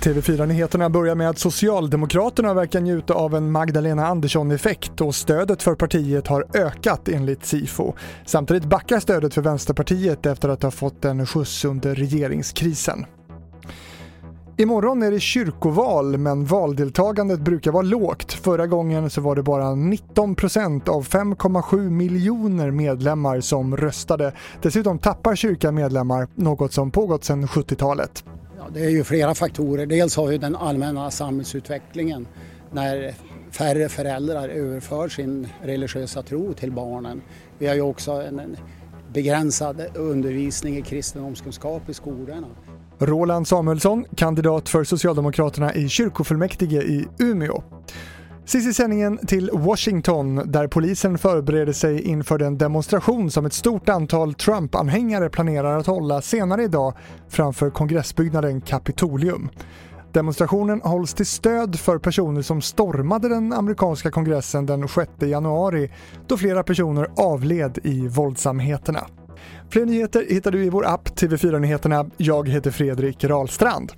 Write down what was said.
TV4-nyheterna börjar med att Socialdemokraterna verkar njuta av en Magdalena Andersson-effekt och stödet för partiet har ökat enligt Sifo. Samtidigt backar stödet för Vänsterpartiet efter att ha fått en skjuts under regeringskrisen. Imorgon är det kyrkoval men valdeltagandet brukar vara lågt. Förra gången så var det bara 19 procent av 5,7 miljoner medlemmar som röstade. Dessutom tappar kyrkan medlemmar, något som pågått sedan 70-talet. Ja, det är ju flera faktorer. Dels har vi den allmänna samhällsutvecklingen när färre föräldrar överför sin religiösa tro till barnen. Vi har ju också en begränsad undervisning i kristendomskunskap i skolorna. Roland Samuelsson, kandidat för Socialdemokraterna i kyrkofullmäktige i Umeå. Sist i sändningen till Washington där polisen förbereder sig inför den demonstration som ett stort antal Trump-anhängare planerar att hålla senare idag framför kongressbyggnaden Capitolium. Demonstrationen hålls till stöd för personer som stormade den amerikanska kongressen den 6 januari då flera personer avled i våldsamheterna. Fler nyheter hittar du i vår app TV4 Nyheterna. Jag heter Fredrik Rahlstrand.